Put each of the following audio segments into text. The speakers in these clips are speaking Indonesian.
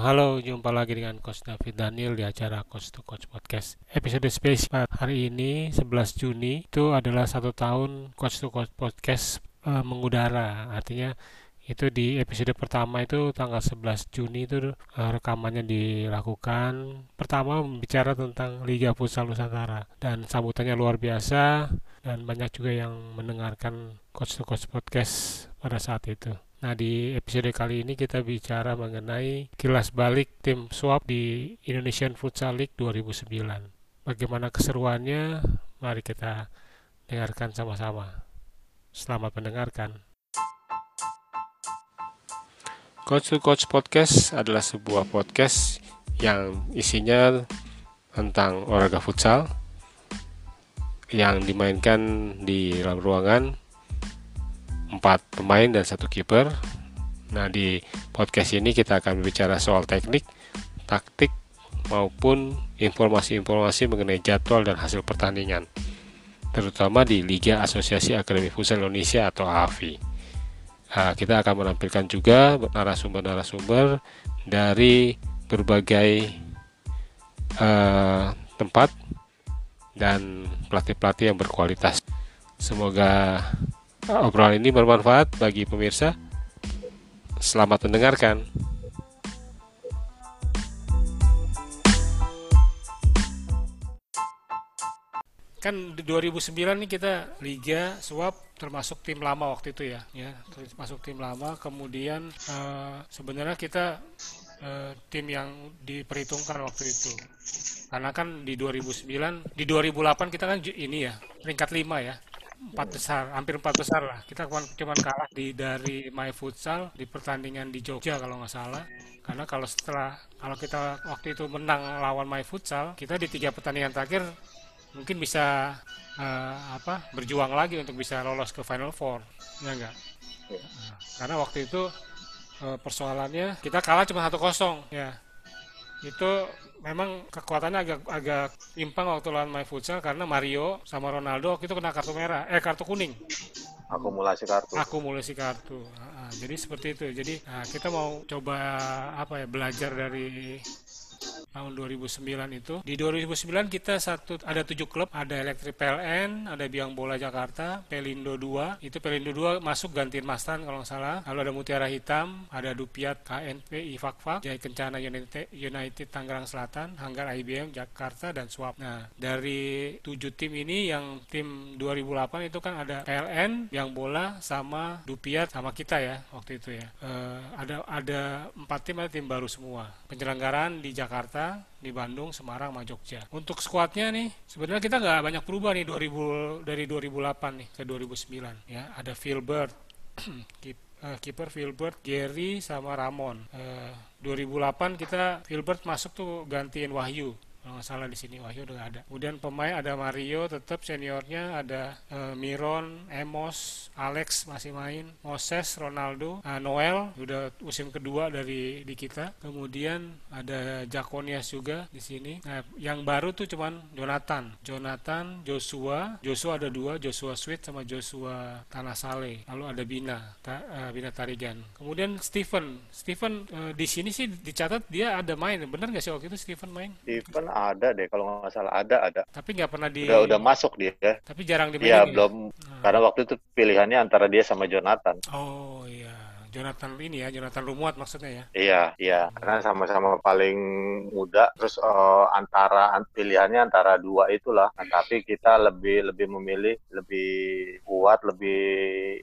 Halo, jumpa lagi dengan Coach David Daniel di acara Coach to Coach Podcast. Episode spesial hari ini, 11 Juni, itu adalah satu tahun Coach to Coach Podcast uh, mengudara. Artinya itu di episode pertama itu tanggal 11 Juni itu uh, rekamannya dilakukan. Pertama bicara tentang Liga Futsal Nusantara dan sambutannya luar biasa dan banyak juga yang mendengarkan Coach to Coach Podcast pada saat itu. Nah, di episode kali ini kita bicara mengenai kilas balik tim swap di Indonesian Futsal League 2009. Bagaimana keseruannya? Mari kita dengarkan sama-sama. Selamat mendengarkan. Coach to Coach Podcast adalah sebuah podcast yang isinya tentang olahraga futsal yang dimainkan di dalam ruangan empat pemain dan satu kiper. Nah, di podcast ini kita akan berbicara soal teknik, taktik, maupun informasi-informasi mengenai jadwal dan hasil pertandingan, terutama di Liga Asosiasi Akademi Futsal Indonesia atau AFI. Nah, kita akan menampilkan juga narasumber-narasumber dari berbagai uh, tempat dan pelatih-pelatih yang berkualitas. Semoga obrolan ini bermanfaat bagi pemirsa. Selamat mendengarkan. Kan di 2009 nih kita liga suap termasuk tim lama waktu itu ya, ya termasuk tim lama. Kemudian uh, sebenarnya kita uh, tim yang diperhitungkan waktu itu. Karena kan di 2009, di 2008 kita kan ini ya peringkat 5 ya empat besar, hampir empat besar lah. Kita cuma kalah di dari My Futsal di pertandingan di Jogja kalau nggak salah. Karena kalau setelah kalau kita waktu itu menang lawan My Futsal, kita di tiga pertandingan terakhir mungkin bisa uh, apa berjuang lagi untuk bisa lolos ke Final Four, ya enggak? Nah, karena waktu itu uh, persoalannya kita kalah cuma satu kosong, ya. Itu memang kekuatannya agak agak timpang waktu lawan My Futsal karena Mario sama Ronaldo itu kena kartu merah eh kartu kuning. Akumulasi kartu. Akumulasi kartu. Nah, jadi seperti itu. Jadi nah, kita mau coba apa ya belajar dari tahun 2009 itu. Di 2009 kita satu ada tujuh klub, ada Elektrik PLN, ada Biang Bola Jakarta, Pelindo 2. Itu Pelindo 2 masuk gantiin Mastan kalau nggak salah. Lalu ada Mutiara Hitam, ada Dupiat KNP Ifakfak, Jaya Kencana United, United Tangerang Selatan, Hanggar IBM Jakarta dan Swap. Nah, dari tujuh tim ini yang tim 2008 itu kan ada PLN, Biang Bola sama Dupiat sama kita ya waktu itu ya. Uh, ada ada empat tim ada tim baru semua. Penyelenggaraan di Jakarta Jakarta, di Bandung, Semarang, sama Jogja. Untuk skuadnya nih, sebenarnya kita nggak banyak berubah nih 2000 dari 2008 nih ke 2009 ya. Ada kiper uh, Philbert, Gary sama Ramon. Uh, 2008 kita Philbert masuk tuh gantiin Wahyu kalau nggak salah di sini Wahyu udah ada. Kemudian pemain ada Mario tetap seniornya ada uh, Miron, Emos, Alex masih main, Moses, Ronaldo, uh, Noel udah musim kedua dari di kita. Kemudian ada Jakonias juga di sini. Nah, yang baru tuh cuman Jonathan, Jonathan, Joshua, Joshua ada dua, Joshua Sweet sama Joshua Tanah Sale. Lalu ada Bina, ta, uh, Bina Tarigan. Kemudian Stephen, Stephen uh, di sini sih dicatat dia ada main. Benar nggak sih waktu itu Stephen main? Stephen ada deh kalau nggak salah ada ada. Tapi nggak pernah di. Udah, udah masuk dia. Tapi jarang dimainin. Iya ya? belum. Hmm. Karena waktu itu pilihannya antara dia sama Jonathan. Oh iya. Jonathan ini ya, Jonathan Rumuat maksudnya ya? Iya, iya. Karena sama-sama paling muda, terus uh, antara pilihannya antara dua itulah. Nah, tapi kita lebih lebih memilih lebih kuat, lebih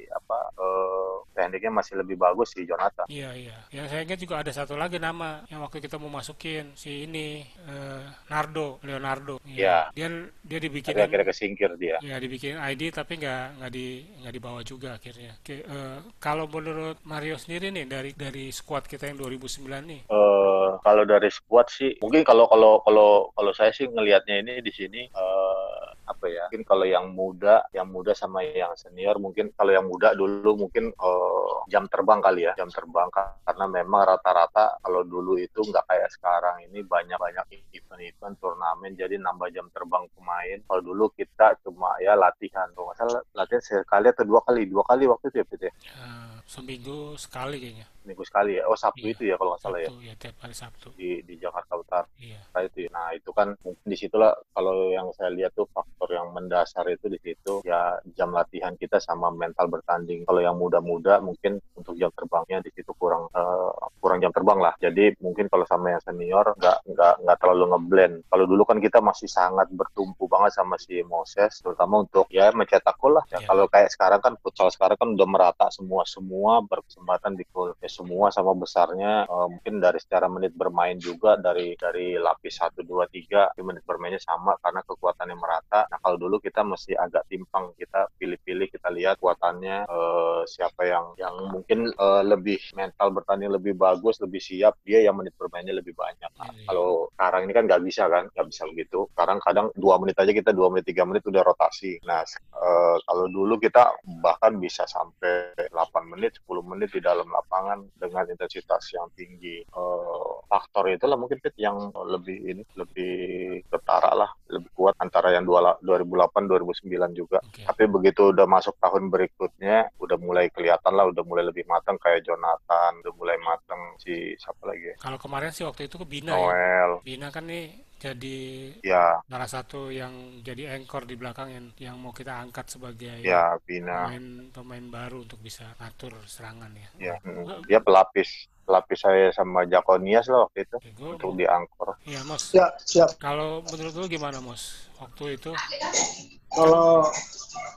apa uh, tekniknya masih lebih bagus sih Jonathan. Iya, iya. Yang saya ingat juga ada satu lagi nama yang waktu kita mau masukin si ini uh, Nardo, Leonardo. Iya. Dia dia dibikin akhirnya kesingkir dia. Iya, dibikin ID tapi nggak nggak di nggak dibawa juga akhirnya. Oke, uh, kalau menurut Mario sendiri nih dari dari squad kita yang 2009 nih? Uh, kalau dari squad sih mungkin kalau kalau kalau kalau saya sih ngelihatnya ini di sini uh, apa ya? Mungkin kalau yang muda, yang muda sama yang senior mungkin kalau yang muda dulu mungkin uh, jam terbang kali ya, jam terbang karena memang rata-rata kalau dulu itu nggak kayak sekarang ini banyak-banyak event-event turnamen jadi nambah jam terbang pemain. Kalau dulu kita cuma ya latihan, kalau nggak salah latihan sekali atau dua kali, dua kali waktu itu ya Peter. Uh, seminggu sekali kayaknya. Seminggu sekali ya. Oh Sabtu Iya, itu ya kalau nggak salah ya Sabtu ya tiap hari Sabtu. di di Jakarta Utara Iya. itu. ya. Nah itu kan mungkin di situlah kalau yang saya lihat tuh faktor yang mendasar itu di situ ya jam latihan kita sama mental bertanding. Kalau yang muda-muda mungkin untuk jam terbangnya di situ kurang eh, kurang jam terbang lah. Jadi mungkin kalau sama yang senior nggak nggak nggak terlalu ngeblend. Kalau dulu kan kita masih sangat bertumpu banget sama si Moses, terutama untuk ya mencetak gol lah. Ya, Iya. Kalau kayak sekarang kan futsal sekarang kan udah merata semua semua berkesempatan di gol. Ya semua sama besarnya eh, mungkin dari secara menit bermain juga dari dari lapis 1 2 3 menit bermainnya sama karena kekuatannya merata. Nah, kalau dulu kita masih agak timpang. Kita pilih-pilih kita lihat kuatannya eh, siapa yang yang mungkin eh, lebih mental bertanding lebih bagus, lebih siap, dia yang menit bermainnya lebih banyak. Nah, Iya. kalau sekarang ini kan nggak bisa kan, nggak bisa begitu. Sekarang kadang dua menit aja kita dua menit tiga menit udah rotasi. Nah, eh, kalau dulu kita bahkan bisa sampai 8 menit, 10 menit di dalam lapangan dengan intensitas yang tinggi. Eh, faktor itulah mungkin Pit, yang lebih ini lebih ketara lah, lebih kuat antara yang dua- 2008 2009 juga. Oke. Tapi begitu udah masuk tahun berikutnya, udah mulai kelihatan lah, udah mulai lebih matang kayak Jonathan, udah mulai matang si siapa lagi ya? Kalau kemarin sih waktu itu ke Bina ya. Noel, Bina kan nih jadi ya, salah satu yang jadi anchor di belakang yang yang mau kita angkat sebagai ya Bina, pemain pemain baru untuk bisa atur serangan ya. ya, mm. dia pelapis, pelapis saya sama Jakonias lah waktu itu Oke, gua- untuk diangkor. Iya, Mos. Ya, siap. Kalau menurut lu gimana, Mos? Waktu itu Kalau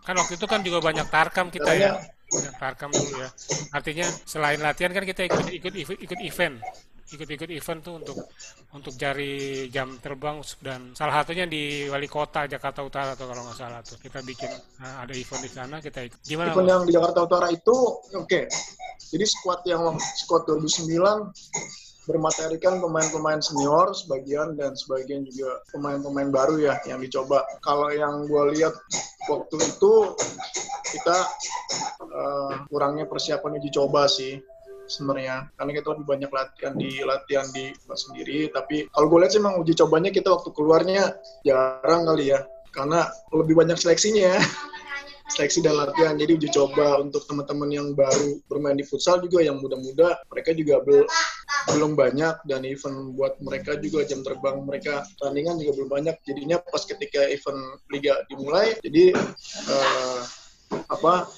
kan waktu itu kan juga banyak tarkam kita ya. Banyak tarkam dulu ya. Artinya selain latihan kan kita ikut ikut ikut event. Ikut-ikut event tuh untuk untuk cari jam terbang dan salah satunya di wali kota Jakarta Utara tuh kalau nggak salah tuh kita bikin nah, ada event di sana kita ikut gimana event yang di Jakarta Utara itu oke. Jadi squad yang squad 2009 bermaterikan pemain-pemain senior sebagian dan sebagian juga pemain-pemain baru ya yang dicoba. Kalau yang gue lihat waktu itu kita eh, kurangnya persiapan uji coba sih sebenarnya. Karena kita lebih banyak latihan di latihan di sendiri. Tapi kalau gue lihat sih emang uji cobanya kita waktu keluarnya jarang kali ya. Karena lebih banyak seleksinya ya. Seleksi dan latihan. Jadi uji coba untuk teman-teman yang baru bermain di futsal juga yang muda-muda, mereka juga bel- belum banyak. Dan event buat mereka juga jam terbang mereka tandingan juga belum banyak. Jadinya pas ketika event liga dimulai, jadi eh, apa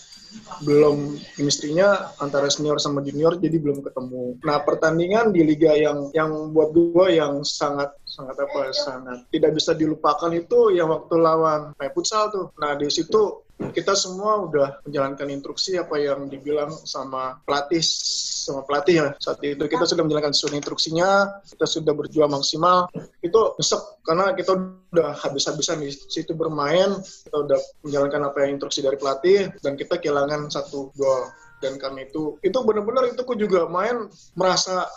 belum chemistry-nya antara senior sama junior jadi belum ketemu. Nah, pertandingan di liga yang yang buat gue yang sangat sangat apa ya, sangat tidak bisa dilupakan itu yang waktu lawan kayak futsal tuh. Nah, di situ kita semua udah menjalankan instruksi apa yang dibilang sama pelatih sama pelatih ya. Saat itu kita sudah menjalankan sesuai instruksinya kita sudah berjuang maksimal. Itu nyesek karena kita udah habis-habisan di situ bermain kita udah menjalankan apa yang instruksi dari pelatih dan kita kehilangan satu gol dan karena itu itu benar-benar itu aku juga main merasa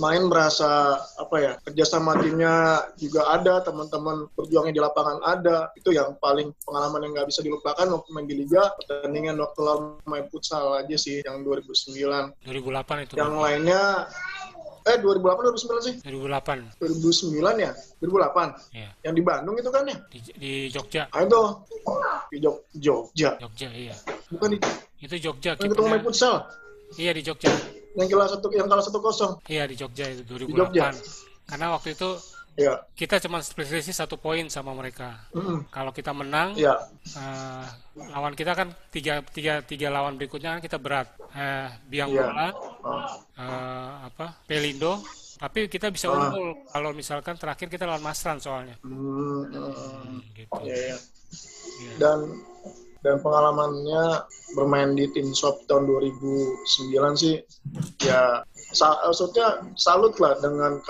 main merasa apa ya kerjasama timnya juga ada teman-teman berjuangnya di lapangan ada. Itu yang paling pengalaman yang nggak bisa dilupakan waktu main di liga pertandingan waktu lawan main futsal aja sih yang 2009 2008 itu yang lainnya eh 2008 2009 sih. 2008 2009 ya? 2008 ya yang di Bandung itu kan ya? Di, di Jogja. Ah itu di Jog Jogja. Jogja iya. Bukan di itu Jogja yang ketemu main futsal iya di Jogja. Yang kalah satu yang kalah satu kosong. Iya di Jogja itu 2008 Jogja. karena waktu itu ya kita cuma selisih satu poin sama mereka Mm-mm. kalau kita menang ya eh, lawan kita kan tiga, tiga, tiga lawan berikutnya kan kita berat eh, biang Iya. bola Oh. eh, apa Pelindo tapi kita bisa Ah. unggul kalau misalkan terakhir kita lawan Masran soalnya Hmm, hmm, gitu ya, ya. Iya. dan dan pengalamannya bermain di tim swap tahun 2009 sih. Ya maksudnya salut lah dengan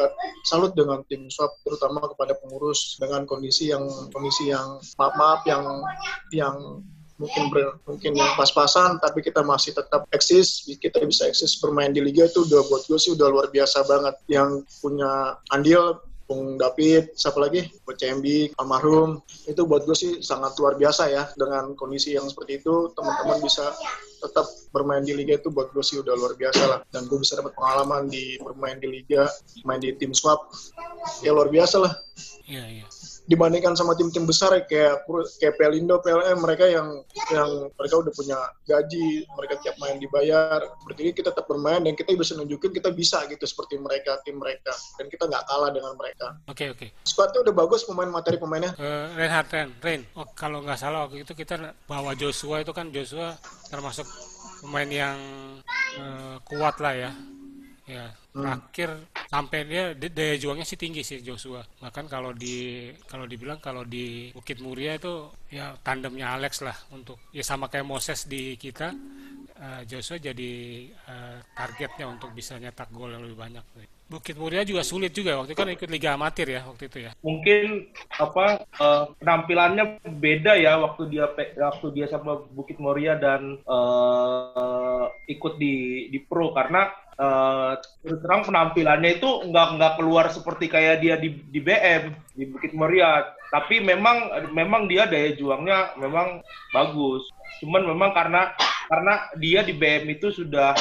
salut dengan tim swap terutama kepada pengurus dengan kondisi yang kondisi yang maaf maaf yang yang mungkin ber- mungkin yang pas-pasan tapi kita masih tetap eksis kita bisa eksis bermain di liga itu udah buat gue sih udah luar biasa banget. Yang punya andil Bung David, siapa lagi? CMB, almarhum. Itu buat gue sih sangat luar biasa ya. Dengan kondisi yang seperti itu, teman-teman bisa tetap bermain di liga itu buat gue sih udah luar biasa lah. Dan gue bisa dapat pengalaman di bermain di liga, main di tim swap. Ya luar biasa lah. iya iya dibandingkan sama tim-tim besar ya, kayak kayak Pelindo, PLM mereka yang yang mereka udah punya gaji, mereka tiap main dibayar. Berarti kita tetap bermain dan kita bisa nunjukin kita bisa gitu seperti mereka tim mereka dan kita nggak kalah dengan mereka. Oke okay, oke. Okay. Squadnya udah bagus pemain materi pemainnya. Uh, Reinhard Ren, Ren. Oh, kalau nggak salah waktu itu kita bawa Joshua itu kan Joshua termasuk pemain yang uh, kuat lah ya ya hmm. terakhir sampai dia daya juangnya sih tinggi sih Joshua bahkan kalau di kalau dibilang kalau di Bukit Muria itu ya tandemnya Alex lah untuk ya sama kayak Moses di kita uh, Joshua jadi uh, targetnya untuk bisa nyetak gol yang lebih banyak Bukit Muria juga sulit juga waktu itu kan ikut liga amatir ya waktu itu ya. Mungkin apa uh, penampilannya beda ya waktu dia waktu dia sama Bukit Muria dan uh, ikut di di pro. Karena uh, terang penampilannya itu nggak nggak keluar seperti kayak dia di di BM di Bukit Muria. Tapi memang memang dia daya juangnya memang bagus. Cuman memang karena karena dia di BM itu sudah,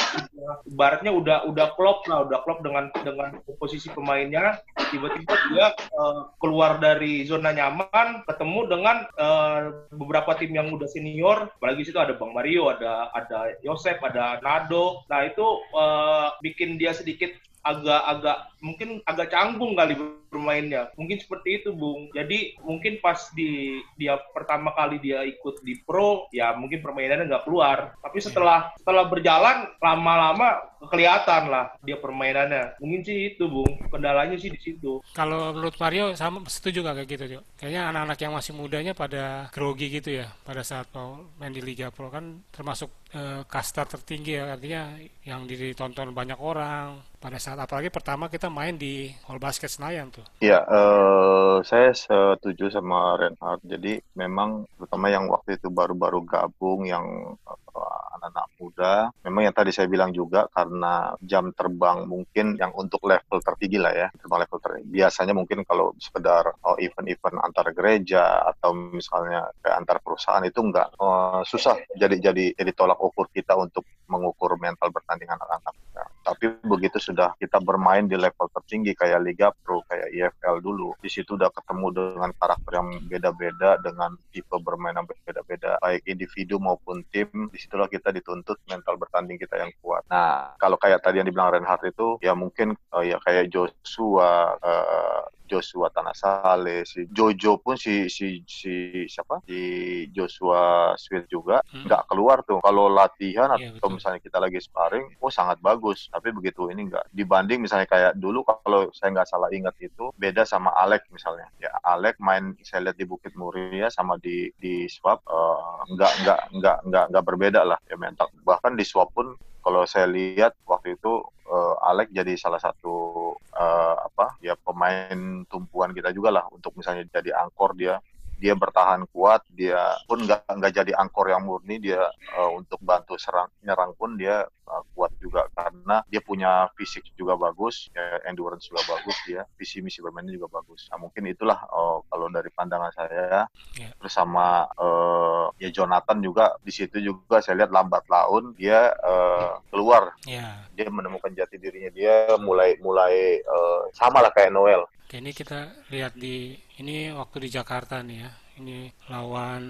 ibaratnya udah udah klop lah udah klop dengan dengan posisi pemainnya. Tiba-tiba dia uh, keluar dari zona nyaman ketemu dengan uh, beberapa tim yang udah senior. Apalagi situ ada Bang Mario ada ada Yosef ada Nado. Nah itu uh, bikin dia sedikit agak-agak mungkin agak canggung kali bermainnya. Mungkin seperti itu, Bung. Jadi mungkin pas di dia pertama kali dia ikut di pro, ya mungkin permainannya nggak keluar. Tapi setelah setelah berjalan lama-lama kelihatan lah dia permainannya. Mungkin sih itu, Bung. Kendalanya sih di situ. Kalau menurut Mario sama setuju nggak kayak gitu, Jo? Kayaknya anak-anak yang masih mudanya pada grogi gitu ya pada saat mau main di Liga Pro kan termasuk eh, kasta tertinggi ya artinya yang ditonton banyak orang pada saat apalagi pertama kita main di Hall Basket Senayan tuh. Iya, uh, saya setuju sama Reinhard. Jadi memang terutama yang waktu itu baru-baru gabung yang uh, anak-anak muda, memang yang tadi saya bilang juga karena jam terbang mungkin yang untuk level tertinggi lah ya, terbang level tertinggi. Biasanya mungkin kalau sekedar oh, event-event antar gereja atau misalnya kayak antar perusahaan itu enggak uh, susah jadi jadi jadi tolak ukur kita untuk mengukur mental bertanding anak-anak. Ya, tapi begitu sudah kita bermain di level tertinggi kayak Liga Pro, kayak IFL dulu, di situ udah ketemu dengan karakter yang beda-beda, dengan tipe bermain yang beda-beda, baik individu maupun tim, di situlah kita dituntut mental bertanding kita yang kuat. Nah, kalau kayak tadi yang dibilang Reinhardt itu, ya mungkin uh, ya kayak Joshua, uh, Joshua Tanasale, si Jojo pun si si si siapa? Si Joshua Sweet juga hmm. nggak hmm. keluar tuh. Kalau latihan ya, atau betul. misalnya kita lagi sparring, oh sangat bagus. Tapi begitu ini nggak. Dibanding misalnya kayak dulu kalau saya nggak salah ingat itu beda sama Alek misalnya. Ya Alek main saya lihat di Bukit Muria sama di di Swap uh, nggak nggak nggak nggak nggak berbeda lah ya mental. Bahkan di Swap pun kalau saya lihat waktu itu uh, Alek jadi salah satu uh, apa ya pemain tumpuan kita juga lah untuk misalnya jadi angkor dia dia bertahan kuat dia pun nggak nggak jadi angkor yang murni dia uh, untuk bantu serang nyerang pun dia uh, kuat juga. Karena dia punya fisik juga bagus ya, endurance juga bagus dia visi misi bermainnya juga bagus. Nah mungkin itulah uh, kalau dari pandangan saya. Yeah. bersama uh, ya Jonathan juga di situ juga saya lihat lambat laun dia uh, keluar. Yeah. dia menemukan jati dirinya dia mulai mulai uh, sama lah kayak Noel. Oke, ini kita lihat di ini waktu di Jakarta nih ya. Ini lawan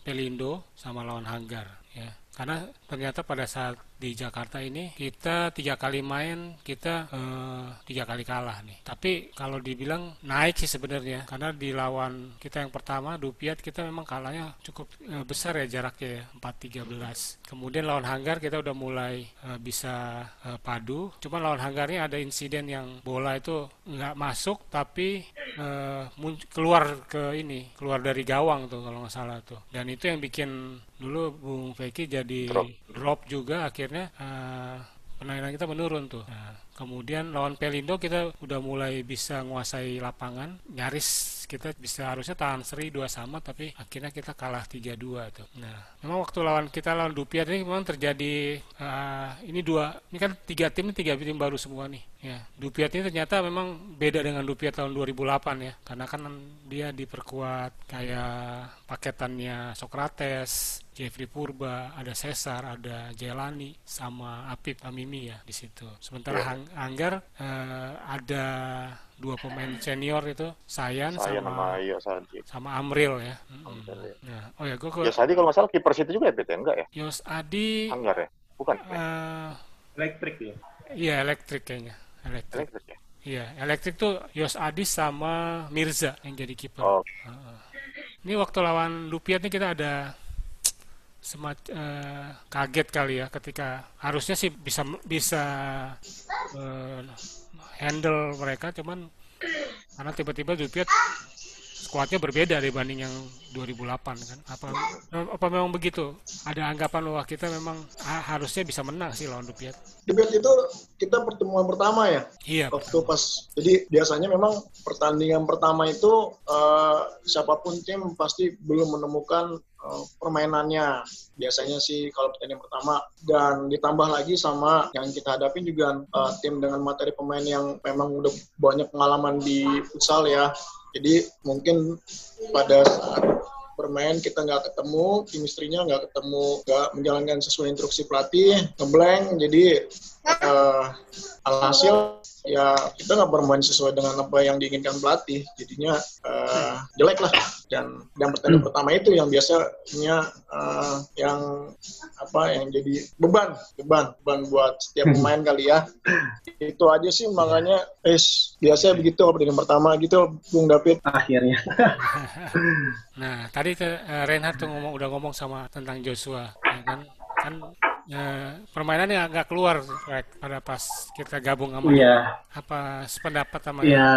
Pelindo sama lawan Hanggar ya. Karena ternyata pada saat di Jakarta ini kita tiga kali main kita uh, tiga kali kalah nih. Tapi kalau dibilang naik sih sebenarnya karena di lawan kita yang pertama Dupiat kita memang kalahnya cukup uh, besar ya jaraknya ya 4-13 kemudian lawan Hanggar kita udah mulai uh, bisa uh, padu. Cuma lawan Hanggarnya ada insiden yang bola itu nggak masuk tapi uh, keluar ke ini keluar dari gawang tuh kalau nggak salah tuh. Dan itu yang bikin dulu Bung Feki jadi drop juga akhirnya uh, penanganan kita menurun tuh. Nah, kemudian lawan Pelindo kita udah mulai bisa menguasai lapangan, nyaris kita bisa harusnya tahan seri dua sama tapi akhirnya kita kalah 3-2 tuh. Nah, memang waktu lawan kita lawan Dupiat ini memang terjadi uh, ini dua ini kan tiga tim tiga tim baru semua nih. Ya, Dupiat ini ternyata memang beda dengan Dupiat tahun 2008 ya. Karena kan dia diperkuat kayak paketannya Socrates, Jeffrey Purba, ada Cesar, ada Jelani, sama Apip Amimi ya di situ. Sementara yeah. Hang, Ang- Anggar eh, ada dua pemain senior itu Sayan Saya sama Yo Sadi. sama Amril ya. Amril, ya. Nah, oh ya, gue Yo Sadi kalau nggak salah kiper situ juga ya, BT enggak ya? Yos Adi, Anggar ya? Bukan. eh, Elektrik ya. iya elektrik kayaknya, elektrik. Elektrik ya? Iya, elektrik tuh Yos Adi sama Mirza yang jadi kiper. Oh, Heeh. Ini waktu lawan Lupiat nih kita ada semat eh, kaget kali ya ketika harusnya sih bisa bisa eh, handle mereka cuman karena tiba-tiba Lupiat skuadnya berbeda dibanding yang 2008 kan. Apa apa memang begitu? Ada anggapan bahwa kita memang ha- harusnya bisa menang sih lawan Lupiat Debut itu kita pertemuan pertama ya? Iya. Waktu pas jadi biasanya memang pertandingan pertama itu eh, siapa pun tim pasti belum menemukan eh, permainannya. Biasanya sih kalau pertandingan pertama dan ditambah lagi sama yang kita hadapi juga eh, tim dengan materi pemain yang memang udah banyak pengalaman di futsal ya. Jadi mungkin pada saat bermain kita nggak ketemu, chemistry-nya nggak ketemu, nggak menjalankan sesuai instruksi pelatih, ngeblank, jadi eh, alhasil ya kita nggak bermain sesuai dengan apa yang diinginkan pelatih, jadinya eh, jelek lah. Dan dan pertandingan pertama itu yang biasanya eh, yang apa yang jadi beban, beban, beban buat setiap pemain kali ya. Itu aja sih makanya, eh biasanya begitu pertandingan pertama gitu, Bung David. akhirnya Nah, tadi tuh, eh, Reinhard tuh ngomong udah ngomong sama tentang Joshua, ya kan? Kan eh, permainannya nggak keluar Rek, pada pas kita gabung sama. Iya, Apa sependapat sama ya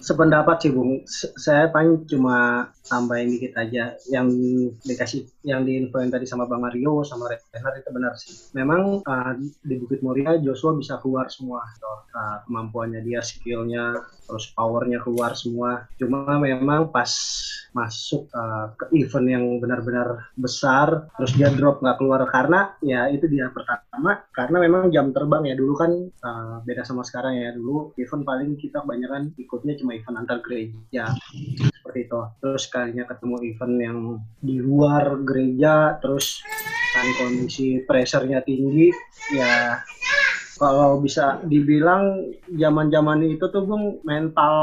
sependapat sih Bung. Saya paling cuma tambahin dikit aja. Yang dikasih, yang diinfoin tadi sama Bang Mario, sama Renard itu benar sih. Memang uh, di Bukit Muria Joshua bisa keluar semua. Uh, kemampuannya dia, skillnya, terus powernya keluar semua. Cuma memang pas masuk uh, ke event yang benar-benar besar, terus dia drop nggak keluar karena ya itu dia pertama karena memang jam terbang ya. Dulu kan uh, beda sama sekarang ya. Dulu event paling kita kebanyakan ikutnya cuma event antar gereja seperti itu. Terus kalinya ketemu event yang di luar gereja terus kan kondisi pressure-nya tinggi ya kalau bisa dibilang zaman-zaman itu tuh Bung mental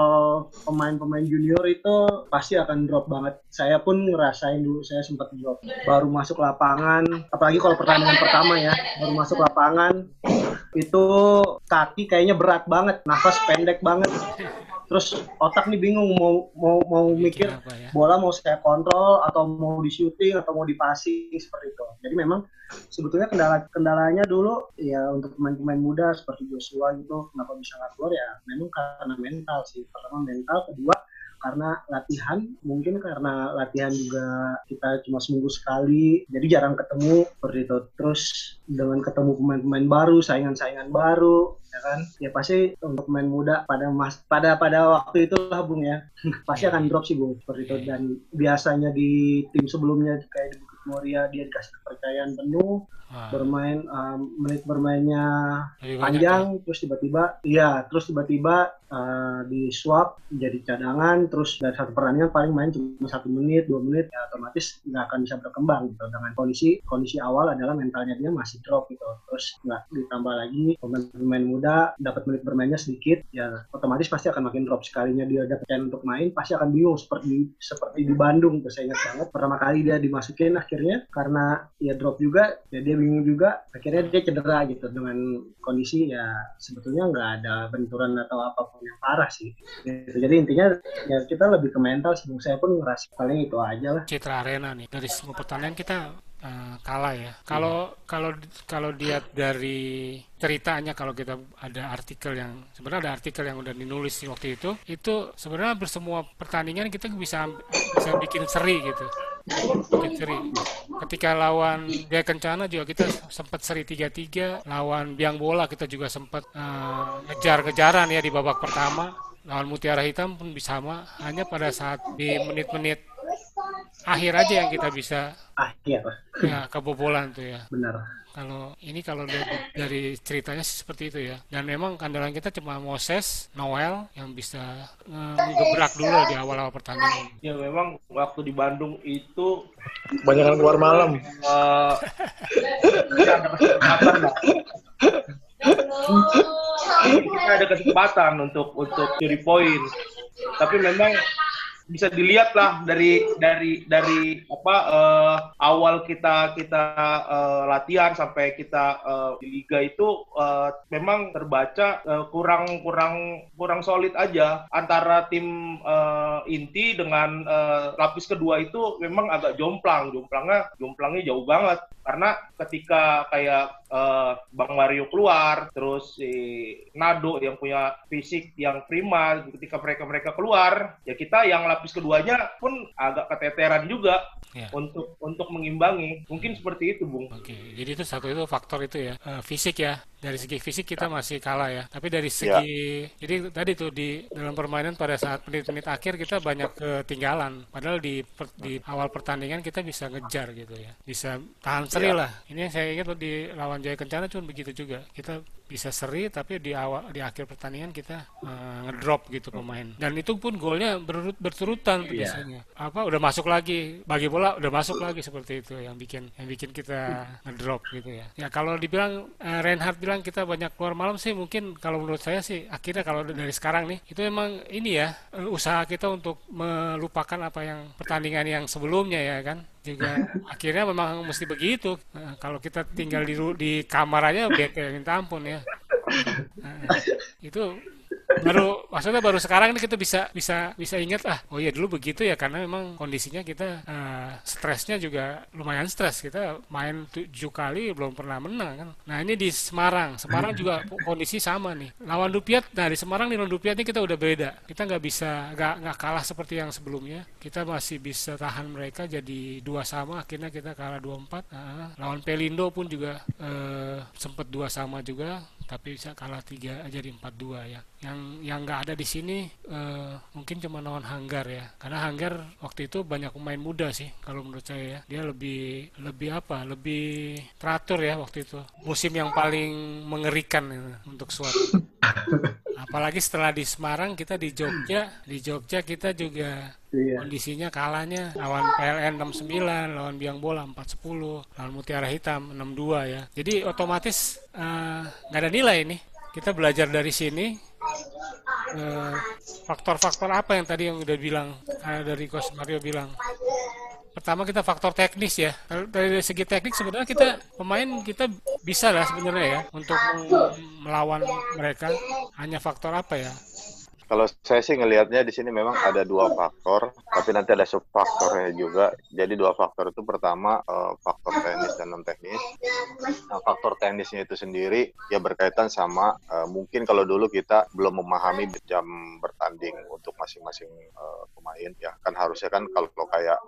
pemain-pemain junior itu pasti akan drop banget. Saya pun ngerasain dulu saya sempat drop. Baru masuk lapangan, apalagi kalau pertandingan pertama ya, baru masuk lapangan itu kaki kayaknya berat banget, nafas pendek banget. Terus otak nih bingung mau mau mau mikir apa ya? bola mau saya kontrol atau mau di shooting atau mau di passing seperti itu. Jadi memang sebetulnya kendala kendalanya dulu ya untuk pemain-pemain muda seperti Joshua gitu kenapa bisa nggak keluar ya memang karena mental sih. Pertama mental, kedua karena latihan mungkin karena latihan juga kita cuma seminggu sekali jadi jarang ketemu seperti itu terus dengan ketemu pemain-pemain baru saingan-saingan baru ya kan? Ya pasti untuk pemain muda pada mas pada pada waktu itu lah bung ya. Pasti akan drop sih bung seperti itu. Dan biasanya di tim sebelumnya kayak di Bukit Moria dia dikasih kepercayaan penuh Wah, bermain um, menit bermainnya lebih banyak panjang terus tiba-tiba iya terus tiba-tiba uh, di swap jadi cadangan terus dari satu pertandingan paling main cuma satu menit dua menit ya otomatis nggak akan bisa berkembang gitu. Dengan kondisi kondisi awal adalah mentalnya dia masih drop gitu. Terus nggak ditambah lagi pemain-pemain muda dapat menit bermainnya sedikit ya otomatis pasti akan makin drop sekalinya dia kepercayaan untuk main pasti akan bingung seperti seperti di Bandung tuh saya ingat banget. Pertama kali dia dimasukin akhirnya karena ya drop juga ya dia bingung juga akhirnya dia cedera gitu. Dengan kondisi ya sebetulnya nggak ada benturan atau apa pun yang parah sih. Gitu. jadi intinya ya kita lebih ke mental sih. Saya pun ngerasa paling itu aja lah. Citra Arena nih. Dari semua pertandingan kita eh, kalah ya. Kalau kalau kalau dia dari ceritanya kalau kita ada artikel yang sebenarnya ada artikel yang udah dinulis di waktu itu itu sebenarnya hampir semua pertandingan kita bisa bisa bikin seri gitu. Bikin seri. Ketika lawan Jaya Kencana juga kita sempat seri 3-3, lawan Biang Bola kita juga sempat eh, ngejar-ngejaran ya di babak pertama. Lawan Mutiara Hitam pun bisa sama, hanya pada saat di menit-menit akhir aja yang kita bisa ah iya Pak. ya kebobolan tuh ya. benar Kalau ini kalau dari, dari ceritanya sih seperti itu ya. Dan memang kandalan kita cuma Moses, Noel yang bisa ngegebrak dulu di awal-awal pertandingan. Ya memang waktu di Bandung itu Banyak keluar malam. eh, ya ada kesempatan lah. kita ada kesempatan untuk untuk curi poin. Tapi memang bisa dilihat lah dari dari dari apa uh, awal kita kita uh, latihan sampai kita uh, di liga itu uh, memang terbaca uh, kurang kurang kurang solid aja. Antara tim uh, inti dengan uh, lapis kedua itu memang agak jomplang. Jomplangnya jomplangnya jauh banget karena ketika kayak uh, Bang Mario keluar, terus si Nado yang punya fisik yang prima, ketika mereka mereka keluar, ya kita yang lapis keduanya pun agak keteteran juga ya. untuk untuk mengimbangi. Mungkin seperti itu, Bung. Oke, jadi itu satu itu faktor itu ya, uh, fisik ya. Dari segi fisik kita masih kalah ya. Tapi dari segi, ya. jadi tadi tuh di dalam permainan pada saat menit-menit akhir kita banyak ketinggalan. Padahal di per, di awal pertandingan kita bisa ngejar gitu ya, bisa tahan seri ya. lah. Ini yang saya ingat di lawan Jaya Kencana cuma begitu juga kita bisa seri tapi di awal di akhir pertandingan kita uh, ngedrop gitu pemain dan itu pun golnya berurut berturutan yeah. biasanya apa udah masuk lagi bagi bola udah masuk lagi seperti itu yang bikin yang bikin kita ngedrop gitu ya ya kalau dibilang uh, Reinhardt bilang kita banyak keluar malam sih mungkin kalau menurut saya sih akhirnya kalau dari sekarang nih itu memang ini ya usaha kita untuk melupakan apa yang pertandingan yang sebelumnya ya kan juga akhirnya memang mesti begitu. Nah, kalau kita tinggal di di kamar aja bete minta ampun ya. Nah, itu baru maksudnya baru sekarang ini kita bisa bisa bisa ingat ah oh iya dulu begitu ya karena memang kondisinya kita uh, stresnya juga lumayan stres. Kita main tujuh kali belum pernah menang kan. Nah ini di Semarang. Semarang juga kondisi sama nih. Lawan Dupiat nah di Semarang di lawan Dupiat ini kita udah beda. Kita nggak bisa nggak nggak kalah seperti yang sebelumnya. Kita masih bisa tahan mereka jadi dua sama akhirnya kita kalah dua empat. Nah, lawan Pelindo pun juga uh, sempat dua sama juga tapi bisa kalah tiga jadi empat dua ya. Yang yang nggak ada di sini uh, mungkin cuma lawan Hanggar ya. Karena Hanggar waktu itu banyak pemain muda sih kalau menurut saya ya. Dia lebih lebih apa lebih teratur ya waktu itu. Musim yang paling mengerikan ya, untuk suatu apalagi setelah di Semarang kita di Jogja di Jogja kita juga Iya. Kondisinya kalahnya lawan PLN 69, lawan Biang Bola 410, lawan Mutiara Hitam 62 ya. Jadi otomatis eh, nggak uh, ada nilai nih. Kita belajar dari sini eh, faktor-faktor uh, apa yang tadi yang udah bilang uh, dari Coach Mario bilang. Pertama kita faktor teknis ya. Dari segi teknik sebenarnya kita pemain kita bisa lah sebenarnya ya untuk melawan mereka. Hanya faktor apa ya? Kalau saya sih ngelihatnya di sini memang ada dua faktor, tapi nanti ada subfaktornya juga. Jadi dua faktor itu pertama uh, faktor teknis dan non teknis. Nah, faktor teknisnya itu sendiri ya berkaitan sama uh, mungkin kalau dulu kita belum memahami jam bertanding untuk masing-masing uh, pemain ya kan harusnya kan kalau kayak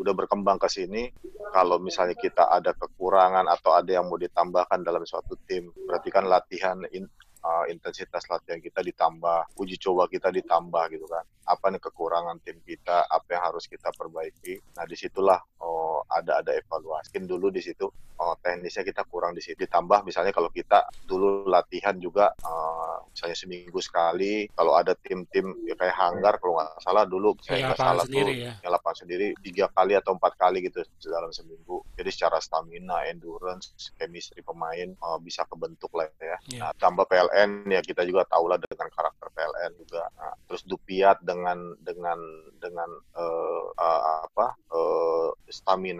udah berkembang ke sini kalau misalnya kita ada kekurangan atau ada yang mau ditambahkan dalam suatu tim berarti kan latihan uh, intensitas latihan kita ditambah, uji coba kita ditambah gitu kan. Apa nih kekurangan tim kita, apa yang harus kita perbaiki. Nah di situlah oh, ada ada evaluasi. Mungkin dulu di situ oh, teknisnya kita kurang di situ. Ditambah misalnya kalau kita dulu latihan juga uh, misalnya seminggu sekali. Kalau ada tim-tim ya kayak hanggar kalau nggak salah dulu saya nggak salah tuh ya. yang lapangan sendiri tiga kali atau empat kali gitu dalam seminggu. Jadi secara stamina, endurance, chemistry pemain uh, bisa kebentuk lah ya. Yeah. Nah, tambah PLN ya kita juga tahu lah dengan karakter PLN juga. Nah, terus Dupiat dengan dengan dengan uh, uh, apa uh,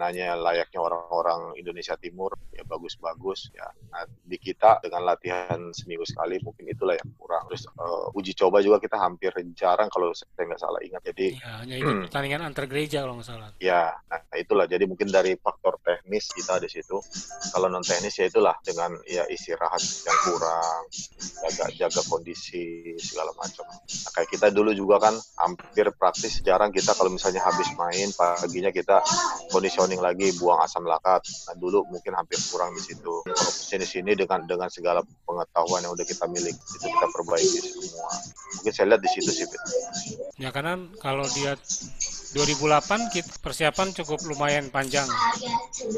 stamina-nya layaknya orang-orang Indonesia Timur ya bagus-bagus ya. Nah, di kita dengan latihan seminggu sekali mungkin itulah yang kurang. Terus uh, uji coba juga kita hampir jarang kalau saya nggak salah ingat. Jadi ya, hanya itu hmm. pertandingan antar gereja kalau nggak salah. Ya, nah itulah. Jadi mungkin dari faktor teknis kita di situ. Kalau non teknis ya itulah dengan ya istirahat yang kurang, jaga jaga kondisi segala macam. Nah, kayak kita dulu juga kan hampir praktis jarang kita kalau misalnya habis main paginya kita conditioning lagi buang asam lakat. Nah dulu mungkin hampir kurang di situ. Kalau sini sini dengan dengan segala pengetahuan yang udah kita miliki itu kita perbaiki semua. Mungkin saya lihat di situ sih. Ya karena kalau dia 2008 kita persiapan cukup lumayan panjang.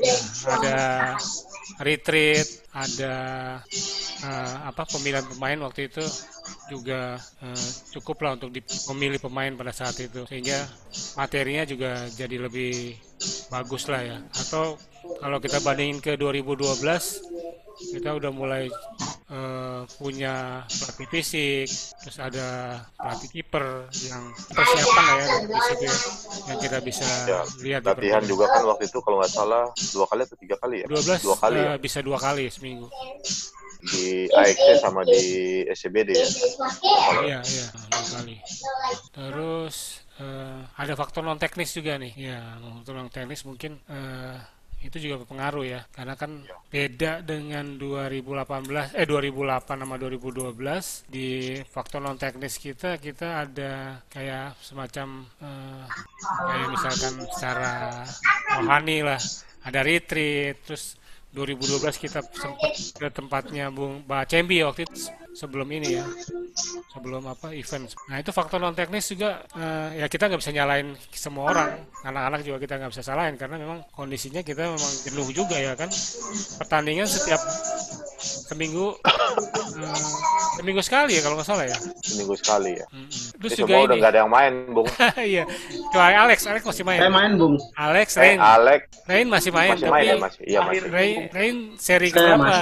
Ya, ada retreat, ada uh, apa pemilihan pemain waktu itu juga uh, cukup lah untuk memilih pemain pada saat itu sehingga materinya juga jadi lebih bagus lah ya. Atau kalau kita bandingin ke 2012 kita udah mulai uh, punya pelatih fisik, terus ada pelatih kiper yang persiapan lah ya di situ ya, yang kita bisa Ya, lihat latihan juga kan waktu itu kalau nggak salah dua kali atau tiga kali ya 12 dua kali ya eh, bisa dua kali seminggu. di AXC sama di SCBD ya Iya, iya, dua kali. Terus eh, ada faktor non teknis juga nih. Ya, faktor non teknis mungkin eh, itu juga berpengaruh ya, karena kan beda dengan 2018 eh 2008 sama 2012 di faktor non teknis kita kita ada kayak semacam eh, kayak misalkan secara rohani lah, ada retreat, terus 2012 kita sempat ke tempatnya Bung Mbak Cembi waktu itu sebelum ini ya sebelum apa event. Nah itu faktor non teknis juga eh, ya kita nggak bisa nyalain semua orang, anak-anak juga kita nggak bisa salahin karena memang kondisinya kita memang jenuh juga ya kan. Pertandingan setiap seminggu eh, seminggu sekali ya kalau nggak salah ya. seminggu sekali ya Mm-mm. Terus Ini juga semua udah ini, nggak ada yang main bung iya, kecuali Alex, Alex masih main. Saya main, Bung. Alex, eh, Rain, Alex Rain masih main, masih tapi main ya masih iya masih Rain, Rain seri Saya keberapa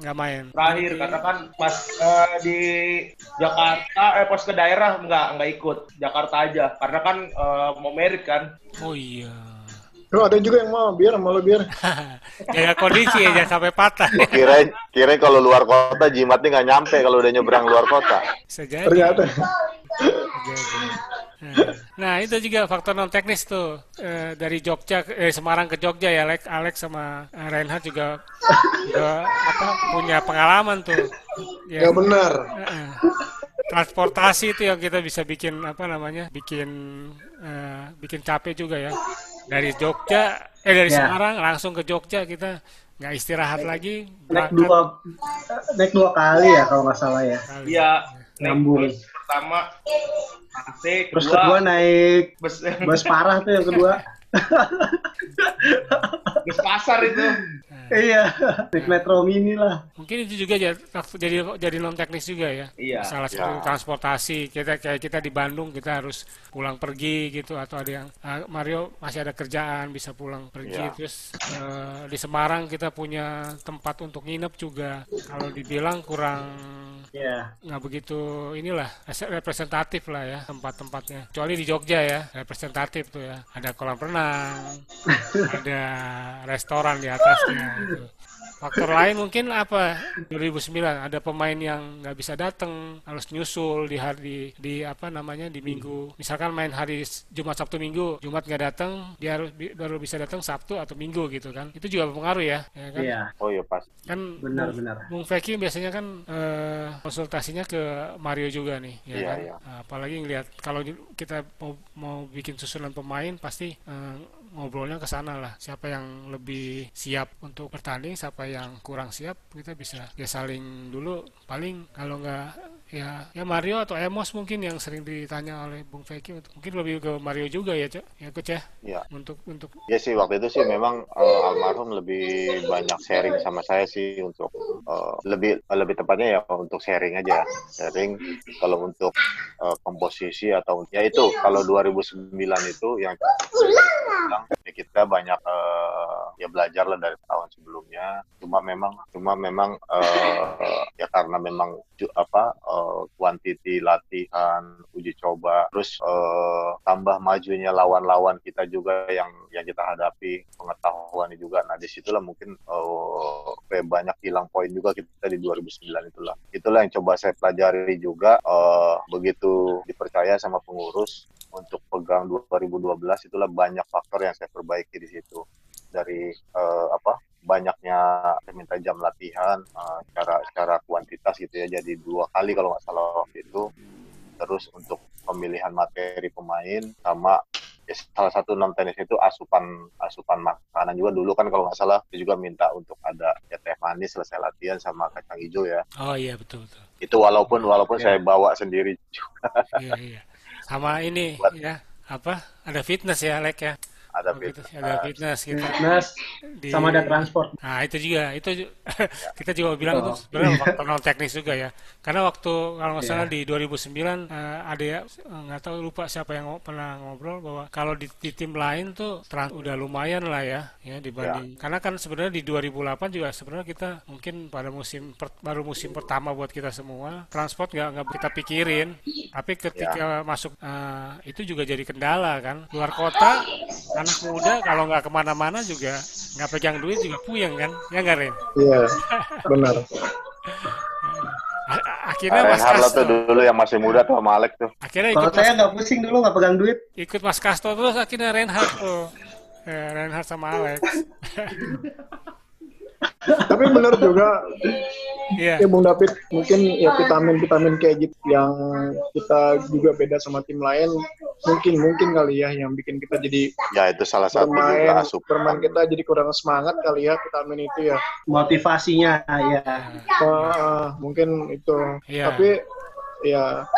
nggak main? terakhir karena kan pas di Jakarta eh pas ke daerah nggak nggak ikut Jakarta aja karena kan eh, mau merit kan Oh iya. Bro, ada juga yang mau biar mau lo biar. Jaga kondisi ya, jangan sampai patah. kirain kirain kalau luar kota jimatnya nggak nyampe kalau udah nyebrang luar kota Bisa jadi. Ternyata. Nah, Nah, itu juga faktor non teknis tuh Eh, dari Jogja eh, Semarang ke Jogja ya Alex, Alex sama eh, Reinhard juga juga apa punya pengalaman tuh. Ya, Ya benar. eh, transportasi itu yang kita bisa bikin apa namanya? bikin eh, bikin capek juga ya. Dari Jogja eh dari Ya. Semarang langsung ke Jogja kita nggak istirahat lagi Naik dua, naik dua kali ya kalau nggak salah ya. Iya naik Nyambung. Pertama AC Terus kedua kedua naik bus bus parah tuh yang kedua. bus pasar itu iya, naik metro mini lah. Mungkin itu juga jadi jadi, jadi non teknis juga ya. Iya. Salah satu Ya. transportasi kita kayak kita di Bandung kita harus pulang pergi gitu atau ada yang ah, Mario masih ada kerjaan bisa pulang pergi Ya. terus eh, di Semarang kita punya tempat untuk nginep juga. Kalau dibilang kurang Iya. nggak begitu inilah res- representatif lah ya tempat-tempatnya. Kecuali di Jogja ya representatif tuh ya. Ada kolam renang, ada restoran di atasnya. Gitu. Faktor lain mungkin apa? 2009 ada pemain yang nggak bisa datang harus nyusul di hari di apa namanya di minggu. Misalkan main hari Jumat Sabtu Minggu Jumat nggak datang dia baru bisa datang Sabtu atau Minggu gitu kan. Itu juga berpengaruh ya, ya kan? Iya, oh iya pas. Kan benar Bung- Feki biasanya kan eh, konsultasinya ke Mario juga nih, ya Iya, kan? iya. Apalagi ngelihat kalau kita mau, mau bikin susunan pemain pasti eh, ngobrolnya ke sana lah. Siapa yang lebih siap untuk bertanding, siapa yang kurang siap, kita bisa ya saling dulu. Paling kalau nggak ya ya Mario atau Emos mungkin yang sering ditanya oleh Bung Feki. Mungkin lebih ke Mario juga ya, Cok. Ya, Coach ya. ya. Untuk untuk. Ya sih waktu itu sih memang eh, almarhum lebih banyak sharing sama saya sih untuk eh, lebih lebih tepatnya ya untuk sharing aja. Sharing kalau untuk eh, komposisi atau ya itu kalau 2009 itu yang ya kita banyak eh, ya belajar lah dari tahun sebelumnya. Cuma memang cuma memang eh, ya karena memang apa kuantiti latihan uji coba terus eh, tambah majunya lawan-lawan kita juga yang yang kita hadapi pengetahuan juga. Nah di situlah mungkin kayak banyak hilang poin juga kita di 2009 itulah. Itulah yang coba saya pelajari juga eh, begitu dipercaya sama pengurus untuk pegang 2012 itulah banyak faktor yang saya perbaiki di situ dari eh, apa banyaknya saya minta jam latihan eh, secara secara kuantitas gitu ya jadi dua kali kalau nggak salah waktu itu terus untuk pemilihan materi pemain sama ya, salah satu non tenis itu asupan asupan makanan juga dulu kan kalau nggak salah dia juga minta untuk ada ya teh manis selesai latihan sama kacang hijau ya oh iya betul betul. itu walaupun walaupun Ya. saya bawa sendiri Iya iya. Sama ini Buat- ya apa? Ada fitness ya, Lek ya. Ada Oh, gitu. Ada fitness kita Fitness di sama ada transport. Nah, itu juga, itu kita juga bilang itu sebenarnya faktor non teknis juga ya. Karena waktu kalau nggak salah Iya. di 2009 eh, ada ya nggak tahu lupa siapa yang pernah ngobrol bahwa kalau di, di tim lain tuh trans udah lumayan lah ya, ya dibanding. Karena kan sebenarnya di 2008 juga sebenarnya kita mungkin pada musim per- baru musim pertama buat kita semua transport nggak nggak kita pikirin. Tapi ketika masuk eh, itu juga jadi kendala kan. Luar kota anak muda kalau nggak ke mana-mana juga nggak pegang duit juga puyeng kan ya nggak Ren Iya, benar. Akhirnya Mas Kasto tuh dulu yang masih muda tuh sama Alex tuh. akhirnya Kalau ikut saya nggak pusing dulu nggak pegang duit. ikut Mas Kasto terus akhirnya Reinhard tuh Eh, Reinhard sama Alex Tapi benar juga iya ya Bung David mungkin ya vitamin-vitamin kayak gitu yang kita juga beda sama tim lain mungkin mungkin kali ya yang bikin kita jadi Ya itu salah satu bermain juga asupan. bermain kita jadi kurang semangat kali ya vitamin itu ya Motivasinya ya. Wah, mungkin itu Iya. tapi ya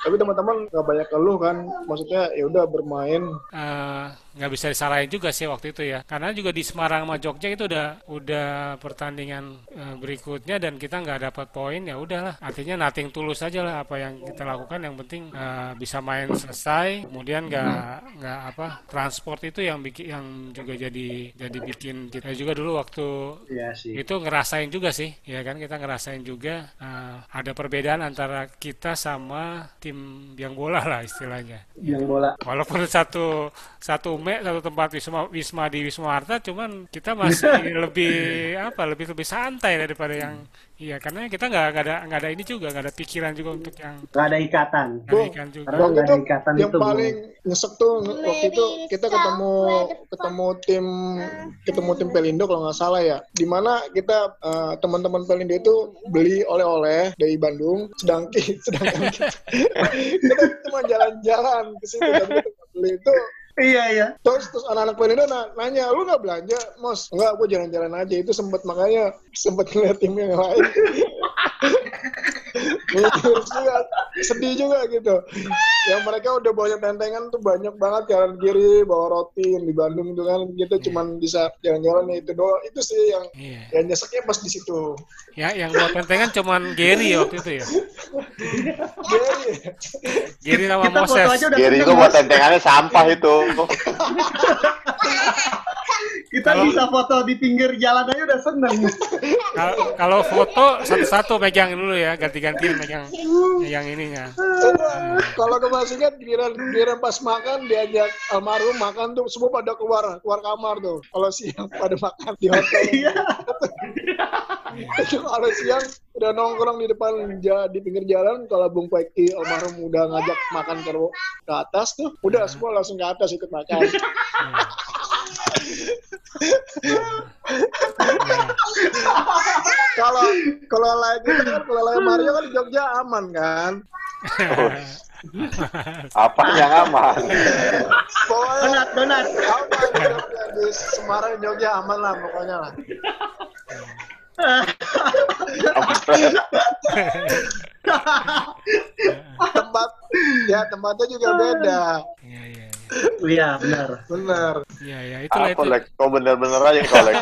tapi teman-teman nggak banyak keluh kan maksudnya ya udah bermain Eh, nggak bisa disalahin juga sih waktu itu ya. Karena juga di Semarang sama Jogja itu udah udah pertandingan eh, berikutnya dan kita nggak dapat poin ya udahlah. Artinya nothing tulus aja lah apa yang kita lakukan. Yang penting eh, bisa main selesai. Kemudian nggak nggak apa transport itu yang bikin yang juga jadi jadi bikin kita juga dulu waktu Iya sih. itu ngerasain juga sih. Ya kan kita ngerasain juga eh, ada perbedaan antara kita sama tim biang bola lah istilahnya. Yang bola. Walaupun satu satu me satu tempat wisma wisma di Wisma Harta, cuman kita masih lebih apa lebih lebih santai daripada yang iya karena kita nggak nggak ada nggak ada ini juga nggak ada pikiran juga untuk yang Nggak ada ikatan. nggak ada ikan juga. Karena nggak itu ada ikatan yang itu. Paling nyesek tuh waktu itu kita ketemu ketemu tim ketemu tim Pelindo kalau nggak salah ya di mana kita eh, teman-teman Pelindo itu beli oleh-oleh dari Bandung sedangkan sedangkan kita, kita cuma jalan-jalan ke situ dan kita beli itu Iya iya. terus terus anak-anak Pelindo na- nanya lu nggak belanja? Mos nggak gue jalan-jalan aja. Itu sempet makanya sempet ngeliat tim yang lain. Mikir juga, sedih juga gitu yang mereka udah banyak tentengan tuh banyak banget jalan kiri bawa roti yang di Bandung itu kan gitu cuman bisa jalan-jalan ya itu doang itu sih yang Iya. yang nyeseknya pas di situ Ya yang buat tentengan cuman Gary waktu itu ya. jadi Gary sama Kita Moses. Gary itu buat Bos. tentengannya sampah itu. Kita bisa foto di pinggir jalan aja udah seneng. Kal- Kalau foto satu-satu pegang dulu ya, ganti-gantian pegang yang ininya. kalau masih ingat giliran giliran pas makan diajak almarhum makan tuh semua pada keluar keluar kamar tuh. Kalau siang pada makan di hotel. Iya. itu kalau siang udah nongkrong di depan di pinggir jalan kalau Bung Peki almarhum udah ngajak makan ke, ke atas tuh udah semua langsung ke atas ikut makan. Kalau kalau lain itu kan kalau lain Mario kan di Jogja aman kan Apa yang aman? pokoknya Donat donat. aman di Semarang Jogja aman lah pokoknya lah tempat ya tempatnya juga beda Iya, iya, iya. Iya benar. bener Iya, iya, itulah Apa itu. Lek? Kau bener-bener aja kau Lek.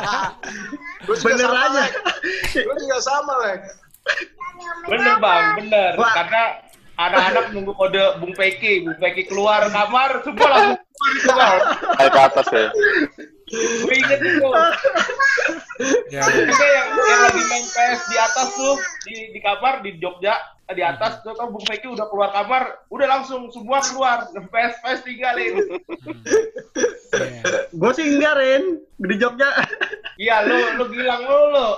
Lu juga Bener sama, aja. Lek. lu juga sama Lek Bener bang, bener. Wah. Karena anak-anak nunggu kode Bung Peki, Bung Peki keluar kamar, semua langsung. Naik ke atas ya. Gue inget itu. Ya, Juga yang, yang lagi main PS di atas tuh di, di kamar di Jogja di atas tuh kan Bung Peki udah keluar kamar, udah langsung semua keluar, PS PS tinggalin. iya. Gue sih enggak Ren di Jogja. Iya lu lu gilang lu lu.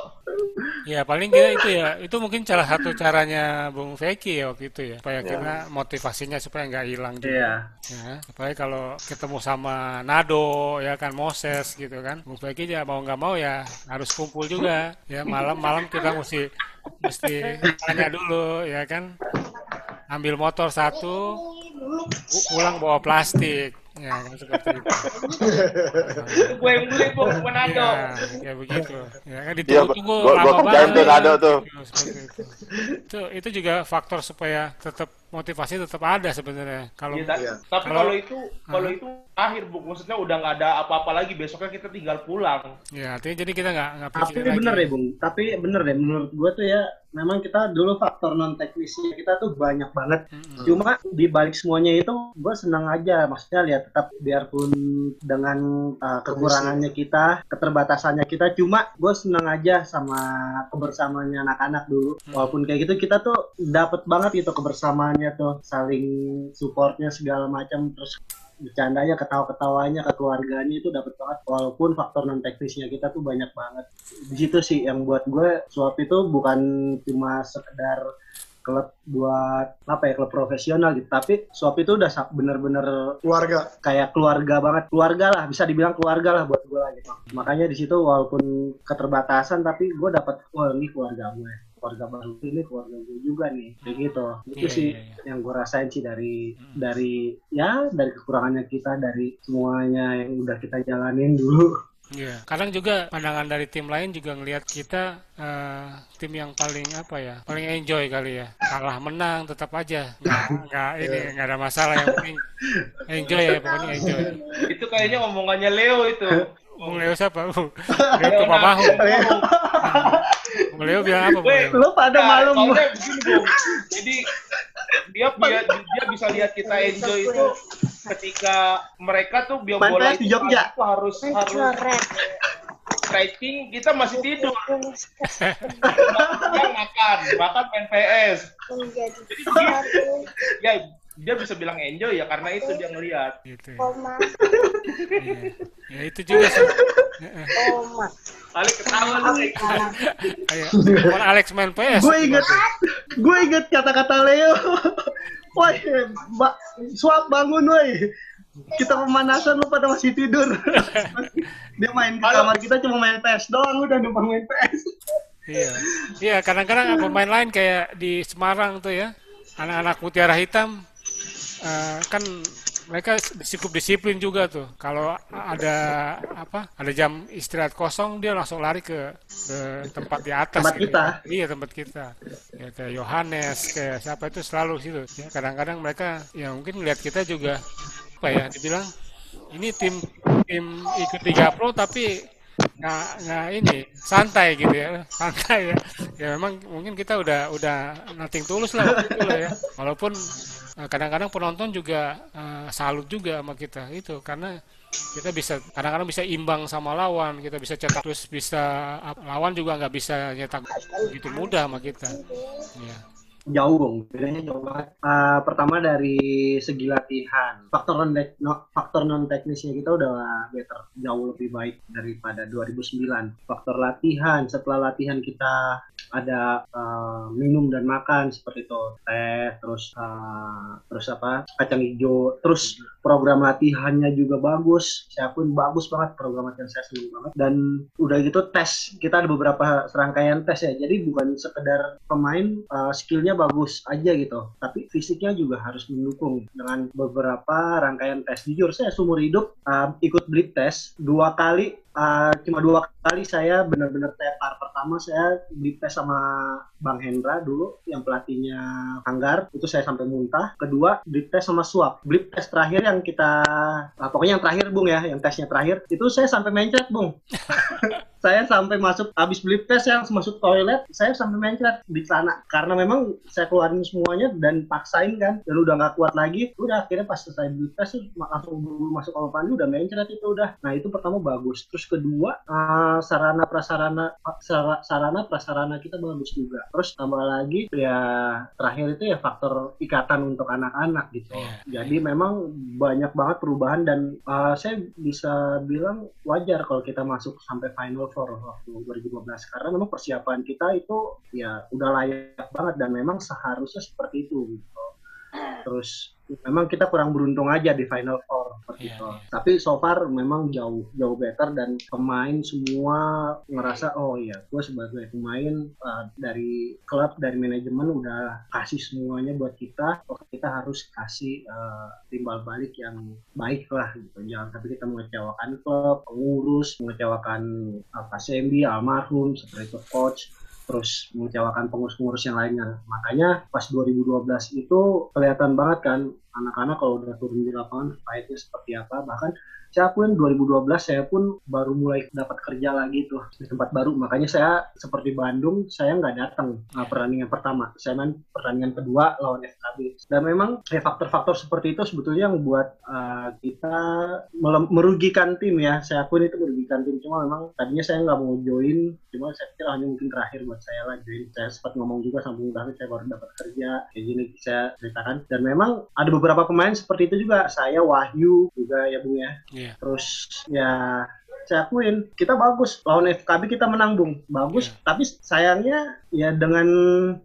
Ya paling kita itu ya itu mungkin salah satu caranya Bung Feki ya waktu itu ya supaya kita motivasinya supaya nggak hilang juga Iya. ya supaya kalau ketemu sama Nado ya kan Moses gitu kan. Bung Feki ya mau nggak mau ya harus kumpul juga. Ya malam-malam kita mesti mesti tanya dulu ya kan. Ambil motor satu pu- pulang bawa plastik Ya, seperti itu. Gue yang beli Bung Manado. Ya, ya begitu. Ya kan Iya, ditunggu-tunggu gua lama banget. tuh nado tuh. Ya, seperti itu. itu. Itu juga faktor supaya tetap motivasi tetap ada sebenarnya. Kalau Iya, Iya. Tapi Kalau- kalau itu kalau itu akhir Bung, maksudnya udah nggak ada apa-apa lagi besoknya kita tinggal pulang. ya artinya jadi kita nggak nggak Tapi bener lagi. deh Bung, tapi bener deh menurut gue tuh ya memang kita dulu faktor non teknisnya kita tuh banyak banget. Mm-mm. Cuma di balik semuanya itu gue senang aja, maksudnya lihat tetap biarpun dengan uh, kekurangannya kita, keterbatasannya kita, cuma gue senang aja sama kebersamaannya anak-anak dulu. Hmm. Walaupun kayak gitu kita tuh dapat banget gitu kebersamaannya tuh, saling supportnya segala macam terus bercandanya ketawa-ketawanya ke keluarganya itu dapat banget. Walaupun faktor non teknisnya kita tuh banyak banget. Di situ sih yang buat gue suap itu bukan cuma sekedar klub buat apa ya klub profesional gitu. Tapi suap itu udah bener-bener keluarga. kayak keluarga banget. Keluarga lah bisa dibilang keluarga lah buat gue gitu. Makanya di situ walaupun keterbatasan tapi gue dapat wah ini keluarga gue keluarga baru ini keluarga gue juga nih kayak gitu itu Iya, sih iya, iya. yang gue rasain sih dari Hmm. dari ya dari kekurangannya kita dari semuanya yang udah kita jalanin dulu Iya, kadang juga pandangan dari tim lain juga ngelihat kita eh, tim yang paling apa ya, paling enjoy kali ya. Kalah menang tetap aja, nggak ini nggak ada masalah yang penting enjoy ya pokoknya enjoy. Itu kayaknya omongannya Leo itu. Bung Leo siapa? Bung Leo Tuh Bung Leo bilang apa? Bung Weh, Leo? lu pada Nah, malu. Jadi dia dia, dia bisa lihat kita enjoy itu ketika mereka tuh biar bola itu Jogja. itu harus harus Coret. stretching kita masih tidur Dia makan makan main PS menjadi satu ya dia bisa bilang enjoy ya karena itu dia ngelihat Gitu ya. Iya. Ya itu juga sih. Heeh. koma kali ketawa lu kayak kalau Alex main PS. gue inget gue inget kata-kata Leo woi mbak suap bangun woi kita pemanasan lu pada masih tidur dia main ke Halo. kamar kita cuma main PS doang udah numpang main PS Iya. Iya, kadang-kadang pemain lain kayak di Semarang tuh ya. Anak-anak mutiara hitam eh, kan mereka cukup disiplin juga tuh. Kalau ada apa? Ada jam istirahat kosong dia langsung lari ke, ke tempat di atas Tempat gitu. kita. Iya, tempat kita. Ya kayak Yohanes, kayak siapa itu selalu situ. Ya, kadang-kadang mereka ya mungkin lihat kita juga apa ya dibilang ini tim tim ikut Liga Pro tapi nggak nggak ini santai gitu ya santai ya. Ya memang mungkin kita udah udah nothing tulus lah waktu itu lah ya. Walaupun eh, kadang-kadang penonton juga eh, salut juga sama kita itu karena kita bisa kadang-kadang bisa imbang sama lawan kita bisa cetak terus bisa lawan juga nggak bisa nyetak gitu mudah sama kita. Ya jauh dong bedanya jauh banget. Ah, pertama dari segi latihan faktor non no- faktor non teknisnya kita udah better jauh lebih baik daripada 2009 faktor latihan setelah latihan kita ada eh, minum dan makan seperti itu teh terus eh, terus apa kacang hijau terus program latihannya juga bagus. Saya pun bagus banget program latihan saya seneng banget. Dan udah gitu tes kita ada beberapa serangkaian tes ya. Jadi bukan sekedar pemain uh, skillnya bagus aja gitu. Tapi fisiknya juga harus mendukung dengan beberapa rangkaian tes. Jujur saya seumur hidup uh, ikut blip tes dua kali uh, cuma dua kali saya benar-benar tepar pertama saya blip tes sama Bang Hendra dulu yang pelatihnya Anggar itu saya sampai muntah. Kedua blip tes sama suap. Blip tes terakhir yang kita ah, pokoknya yang terakhir Bung ya yang tesnya terakhir itu saya sampai mencret Bung. Saya sampai masuk habis blip tes saya langsung masuk toilet saya sampai mencret di sana. Karena memang saya keluarin semuanya dan paksain kan. Dan udah nggak kuat lagi udah akhirnya pas selesai blip tes langsung masuk kamar mandi udah mencret itu udah. Nah itu pertama bagus. Terus kedua eh, sarana prasarana sara- sarana prasarana kita bagus juga terus tambah lagi ya terakhir itu ya faktor ikatan untuk anak-anak gitu Iya. jadi memang banyak banget perubahan dan uh, saya bisa bilang wajar kalau kita masuk sampai final four waktu 2012 karena memang persiapan kita itu ya udah layak banget dan memang seharusnya seperti itu gitu. Terus memang kita kurang beruntung aja di final four vertikal. Iya, iya. Tapi so far memang jauh jauh better dan pemain semua ngerasa oh iya gue sebagai pemain uh, dari klub dari manajemen udah kasih semuanya buat kita, oh kita harus kasih uh, timbal balik yang baik lah gitu. Jangan sampai kita mengecewakan klub, pengurus, mengecewakan uh, Pak Sembi, almarhum, seperti itu coach terus mengecewakan pengurus-pengurus yang lainnya. Makanya pas 2012 itu kelihatan banget kan anak-anak kalau udah turun di lapangan fightnya seperti apa. Bahkan saya akuin 2012 saya pun baru mulai dapat kerja lagi tuh di tempat baru. Makanya saya seperti Bandung saya nggak datang uh, pertandingan pertama. Saya main pertandingan kedua lawan FKB. Dan memang ya faktor-faktor seperti itu sebetulnya yang membuat uh, kita merugikan tim ya. Saya akuin itu merugikan tim. Cuma memang tadinya saya nggak mau join. Cuma saya pikir hanya mungkin terakhir buat saya lah join. Saya sempat ngomong juga sama Bung saya baru dapat kerja kayak gini saya ceritakan. Dan memang ada beberapa pemain seperti itu juga. Saya Wahyu juga ya Bung ya. Iya. Terus ya saya akuin kita bagus lawan FKB kita menang bung. Bagus Iya. tapi sayangnya ya dengan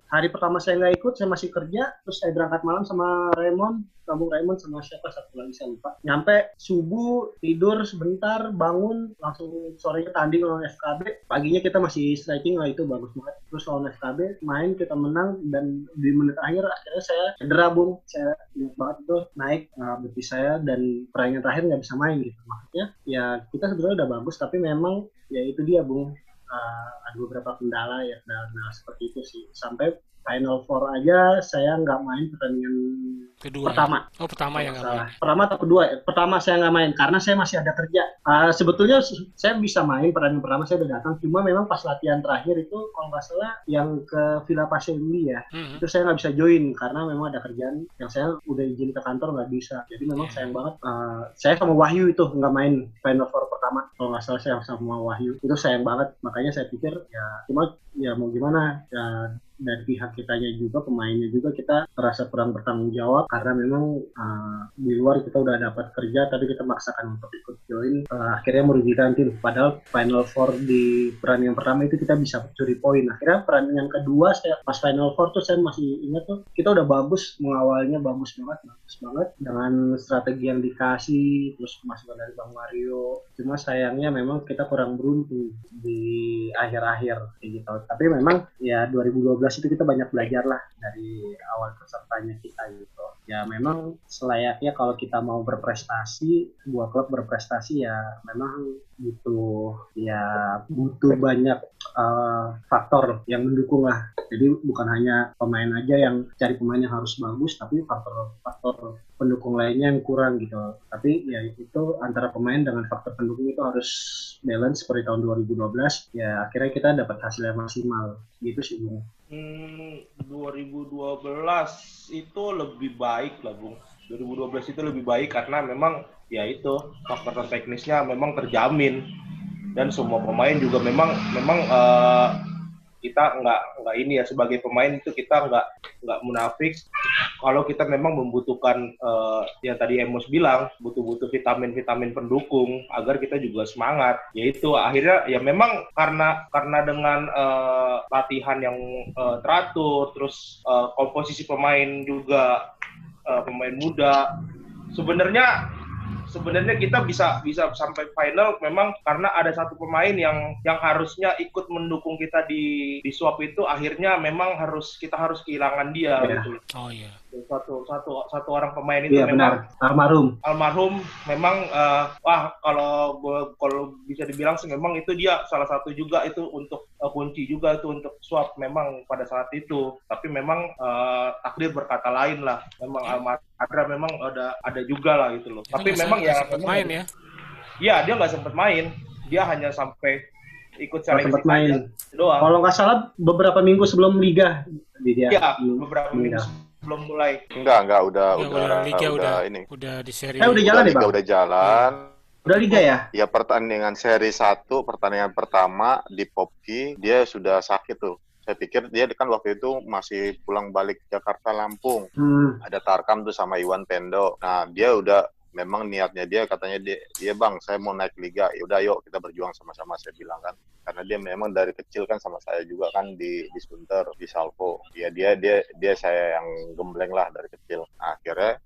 hari pertama saya nggak ikut saya masih kerja terus saya berangkat malam sama Raymond kampung Raymond sama siapa satu lagi saya lupa. Nyampe subuh tidur sebentar bangun langsung sorenya tanding lawan FKB paginya kita masih striking lah itu bagus banget. Terus lawan FKB main kita menang dan di menit akhir akhirnya saya cedera bung. Saya lihat banget tuh naik uh, betis saya dan pertandingan terakhir nggak bisa main gitu. Maksudnya ya kita sebetulnya udah bagus tapi memang ya itu dia bung. Uh, ada beberapa kendala ya kendala seperti itu sih. Sampai Final Four aja saya nggak main pertandingan Kedua. pertama Oh, pertama yang nggak salah. main. Pertama atau kedua? ya? Pertama saya nggak main karena saya masih ada kerja. Ah, sebetulnya saya bisa main pertandingan pertama saya udah datang. Cuma memang pas latihan terakhir itu kalau nggak salah yang ke Villa Pacelli ya Mhm. itu saya nggak bisa join karena memang ada kerjaan yang saya udah izin ke kantor nggak bisa. Jadi memang Iya. sayang banget. Ah, saya sama Wahyu itu nggak main Final Four pertama. Kalau nggak salah saya sama Wahyu itu sayang banget. Makanya saya pikir ya cuma ya mau gimana ya dari pihak kitanya juga pemainnya juga kita merasa kurang bertanggung jawab karena memang uh, di luar kita udah dapat kerja tapi kita maksakan untuk ikut join Uh, akhirnya merugikan tim. Padahal final four di perandingan pertama itu kita bisa curi poin. Akhirnya perandingan kedua saya pas final four tuh saya masih ingat tuh kita udah bagus mengawalnya bagus banget bagus banget. Dengan strategi yang dikasih terus masukan dari Bang Mario. Cuma sayangnya memang kita kurang beruntung di akhir-akhir gitu tapi memang ya 2012 itu kita banyak belajar lah dari awal pesertanya kita gitu. Ya memang selayaknya kalau kita mau berprestasi sebuah klub berprestasi ya memang butuh ya butuh banyak uh, faktor yang mendukung lah. Jadi bukan hanya pemain aja yang cari pemain yang harus bagus tapi faktor-faktor pendukung lainnya yang kurang gitu. Tapi ya itu antara pemain dengan faktor pendukung itu harus balance seperti tahun 2012 ya akhirnya kita dapat hasil yang maksimal. Gitu sih Hmm, 2012 itu lebih baik lah, Bung. 2012 itu lebih baik karena memang ya itu faktor teknisnya memang terjamin dan semua pemain juga memang memang eh, kita nggak nggak ini ya sebagai pemain itu kita nggak nggak munafik. Kalau kita memang membutuhkan eh, yang tadi Emos bilang butuh-butuh vitamin-vitamin pendukung agar kita juga semangat. Yaitu akhirnya ya memang karena karena dengan eh, latihan yang eh, teratur terus eh, komposisi pemain juga eh, pemain muda sebenarnya sebenarnya kita bisa bisa sampai final memang karena ada satu pemain yang yang harusnya ikut mendukung kita di di swap itu akhirnya memang harus kita harus kehilangan dia Iya. gitu. Oh iya. Satu satu satu orang pemain itu iya memang benar. Almarhum. Almarhum memang eh, wah kalau kalau bisa dibilang sih memang itu dia salah satu juga itu untuk eh, kunci juga itu untuk swap memang pada saat itu. Tapi memang eh, takdir berkata lain lah. Memang almarhum Adra memang ada ada juga lah gitu loh. Itu tapi memang ya sempat memang- main ya. Iya, dia nggak sempat main. Dia hanya sampai ikut seleksi sempat main. doang. Kalau nggak salah beberapa minggu sebelum liga di dia. Iya, belum- beberapa minggu dah. sebelum mulai Enggak, enggak udah Udah, udah udah, liga udah, udah, ini. udah di seri. Eh, udah jalan ya, liga Bang? udah jalan. udah liga ya Ya pertandingan seri 1, pertandingan pertama di Popki, dia sudah sakit tuh. Saya pikir dia kan waktu itu masih pulang balik Jakarta Lampung. hmm. Ada Tarkam tuh sama Iwan Pendo. Nah, dia udah memang niatnya dia katanya dia, dia bang saya mau naik liga ya udah yuk kita berjuang sama-sama saya bilang kan. Karena dia memang dari kecil kan sama saya juga kan di di Sunter di Salvo. Ya dia dia dia saya yang gembleng lah dari kecil. Nah, akhirnya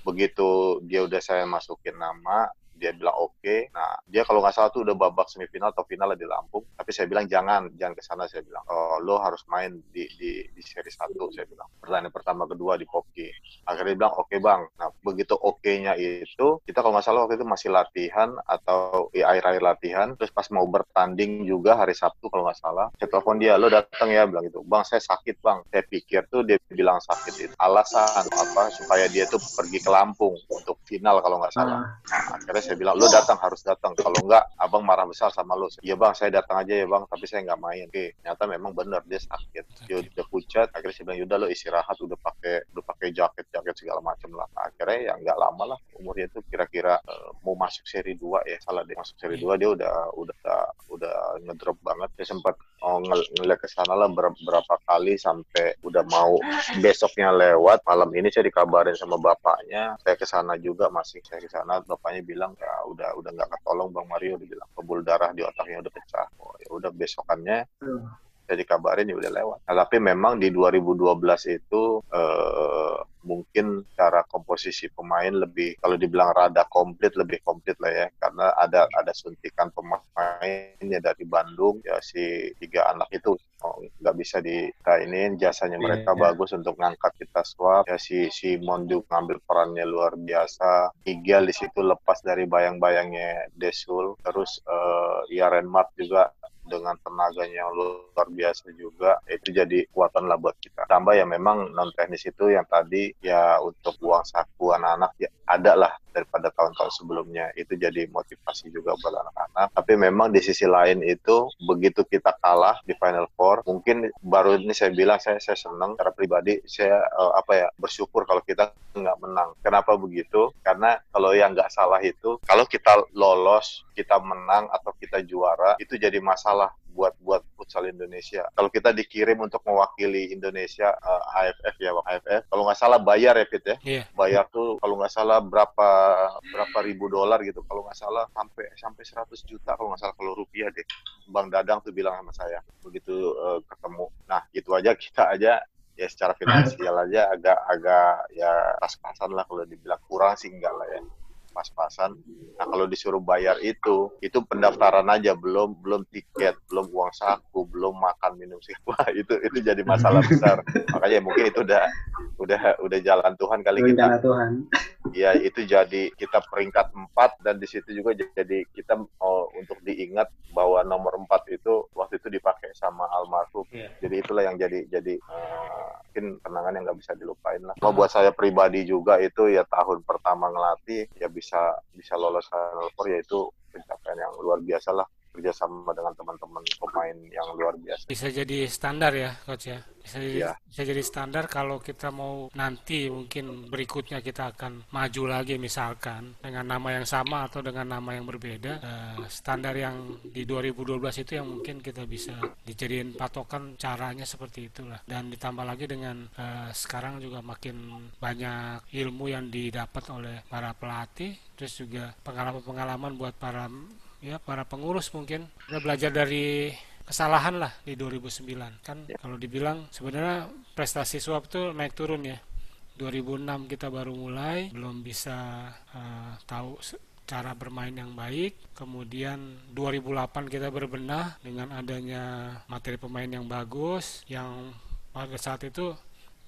begitu dia udah saya masukin nama dia bilang oke. Nah, dia kalau nggak salah tuh udah babak semifinal atau final di Lampung. Tapi saya bilang jangan, jangan ke sana. Saya bilang, oh, lo harus main di di di seri satu. Saya bilang pertandingan pertama kedua di Popki. Akhirnya dia bilang oke bang. Nah, begitu oke-nya itu kita kalau nggak salah waktu itu masih latihan atau ya, air-air latihan. Terus pas mau bertanding juga hari Sabtu kalau nggak salah, saya telepon dia, lo datang ya bilang gitu. Bang, saya sakit bang. Saya pikir tuh dia bilang sakit itu alasan apa supaya dia tuh pergi ke Lampung untuk final kalau nggak salah. Nah, akhirnya saya bilang lo datang harus datang. Kalau enggak abang marah besar sama lo iya bang saya datang aja ya bang tapi saya nggak main. Oke ternyata memang benar dia sakit. Dia udah pucat akhirnya saya bilang yaudah lo istirahat udah pakai udah pakai jaket jaket segala macam lah. Nah, akhirnya ya nggak lama lah umurnya itu kira-kira uh, mau masuk seri 2 ya salah deh masuk seri 2 dia udah udah udah ngedrop banget dia sempat oh, ng ngeliat ke sana lah beberapa kali sampai udah mau besoknya lewat. Malam ini saya dikabarin sama bapaknya saya ke sana juga masih saya ke sana. Bapaknya bilang ya udah udah nggak ketolong bang Mario dibilang pembuluh darah di otaknya udah pecah. Oh, ya udah besokannya hmm. saya dikabarin ya udah lewat. Nah, tapi memang di 2012 itu eh, mungkin cara komposisi pemain lebih kalau dibilang rada komplit lebih komplit lah ya. Karena ada ada suntikan pemainnya dari Bandung ya si tiga anak itu. Oh, nggak bisa dikainin jasanya iya, mereka yeah, bagus untuk ngangkat kita swap. Ya si si Mondu ngambil perannya luar biasa. Igel di situ lepas dari bayang-bayangnya Desul. Terus uh, Yaren Mart juga dengan tenaganya yang luar biasa juga itu jadi kekuatan lah buat kita. Tambah ya memang non teknis itu yang tadi ya untuk uang saku anak-anak ya ada lah daripada tahun-tahun sebelumnya. Itu jadi motivasi juga buat anak-anak. Tapi memang di sisi lain itu begitu kita kalah di Final Four mungkin baru ini saya bilang saya saya senang secara pribadi saya uh, apa ya bersyukur kalau kita nggak menang. Kenapa begitu? Karena kalau yang nggak salah itu kalau kita lolos kita menang atau kita juara itu jadi masalah buat buat futsal Indonesia. Kalau kita dikirim untuk mewakili Indonesia uh, eh, AFF ya, AFF. Kalau nggak salah bayar ya Fit ya. Yeah. Bayar tuh kalau nggak salah berapa berapa ribu dolar gitu. Kalau nggak salah sampai sampai 100 juta kalau nggak salah kalau rupiah deh. Bang Dadang tuh bilang sama saya begitu uh, ketemu. Nah itu aja kita aja ya secara finansial aja agak-agak ya pas-pasan lah kalau dibilang kurang sih enggak lah ya pas-pasan. Nah kalau disuruh bayar itu, itu pendaftaran aja, belum belum tiket, belum uang saku, belum makan minum sih. Wah itu itu jadi masalah besar. Makanya mungkin itu udah udah udah jalan Tuhan kali kita. Jalan Tuhan. Ya itu jadi kita peringkat empat dan di situ juga jadi kita oh, untuk diingat bahwa nomor empat itu waktu itu dipakai sama almarhum. Yeah. Jadi itulah yang jadi jadi uh, mungkin kenangan yang nggak bisa dilupain lah. Mau buat saya pribadi juga itu ya tahun pertama ngelatih ya bisa bisa lolos Final Four yaitu pencapaian yang luar biasa lah kerjasama dengan teman-teman pemain yang luar biasa. Bisa jadi standar ya, coach ya. Bisa, ya. bisa jadi standar kalau kita mau nanti mungkin berikutnya kita akan maju lagi misalkan dengan nama yang sama atau dengan nama yang berbeda. Uh, standar yang di 2012 itu yang mungkin kita bisa dijadiin patokan caranya seperti itulah. Dan ditambah lagi dengan uh, sekarang juga makin banyak ilmu yang didapat oleh para pelatih, terus juga pengalaman-pengalaman buat para ya para pengurus mungkin. Kita belajar dari kesalahan lah di 2009 kan ya. kalau dibilang sebenarnya prestasi suap tuh naik turun ya. 2006 kita baru mulai belum bisa uh, tahu cara bermain yang baik. Kemudian 2008 kita berbenah dengan adanya materi pemain yang bagus yang pada saat itu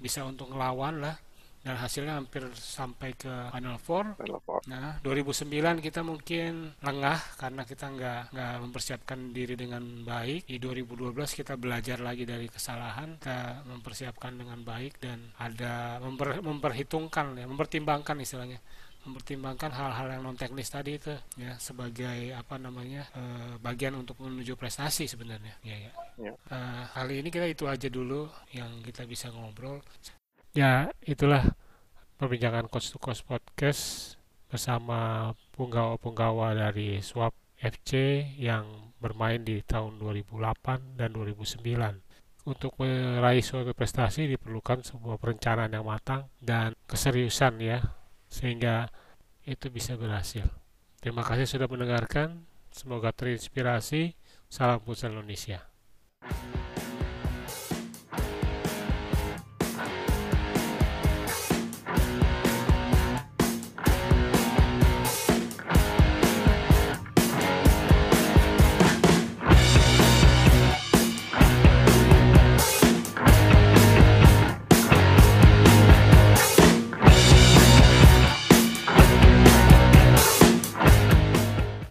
bisa untuk ngelawan lah dan hasilnya hampir sampai ke Final Four. Final Four. Nah, 2009 kita mungkin lengah karena kita nggak nggak mempersiapkan diri dengan baik. Di 2012 kita belajar lagi dari kesalahan, kita mempersiapkan dengan baik dan ada memper, memperhitungkan ya, mempertimbangkan istilahnya mempertimbangkan hal-hal yang non teknis tadi itu ya sebagai apa namanya e, bagian untuk menuju prestasi sebenarnya ya ya, ya. E, kali ini kita itu aja dulu yang kita bisa ngobrol ya itulah perbincangan Coach to Coach Podcast bersama punggawa-punggawa dari Swap FC yang bermain di tahun 2008 dan 2009. Untuk meraih suatu prestasi diperlukan sebuah perencanaan yang matang dan keseriusan ya, sehingga itu bisa berhasil. Terima kasih sudah mendengarkan. Semoga terinspirasi. Salam Futsal Indonesia.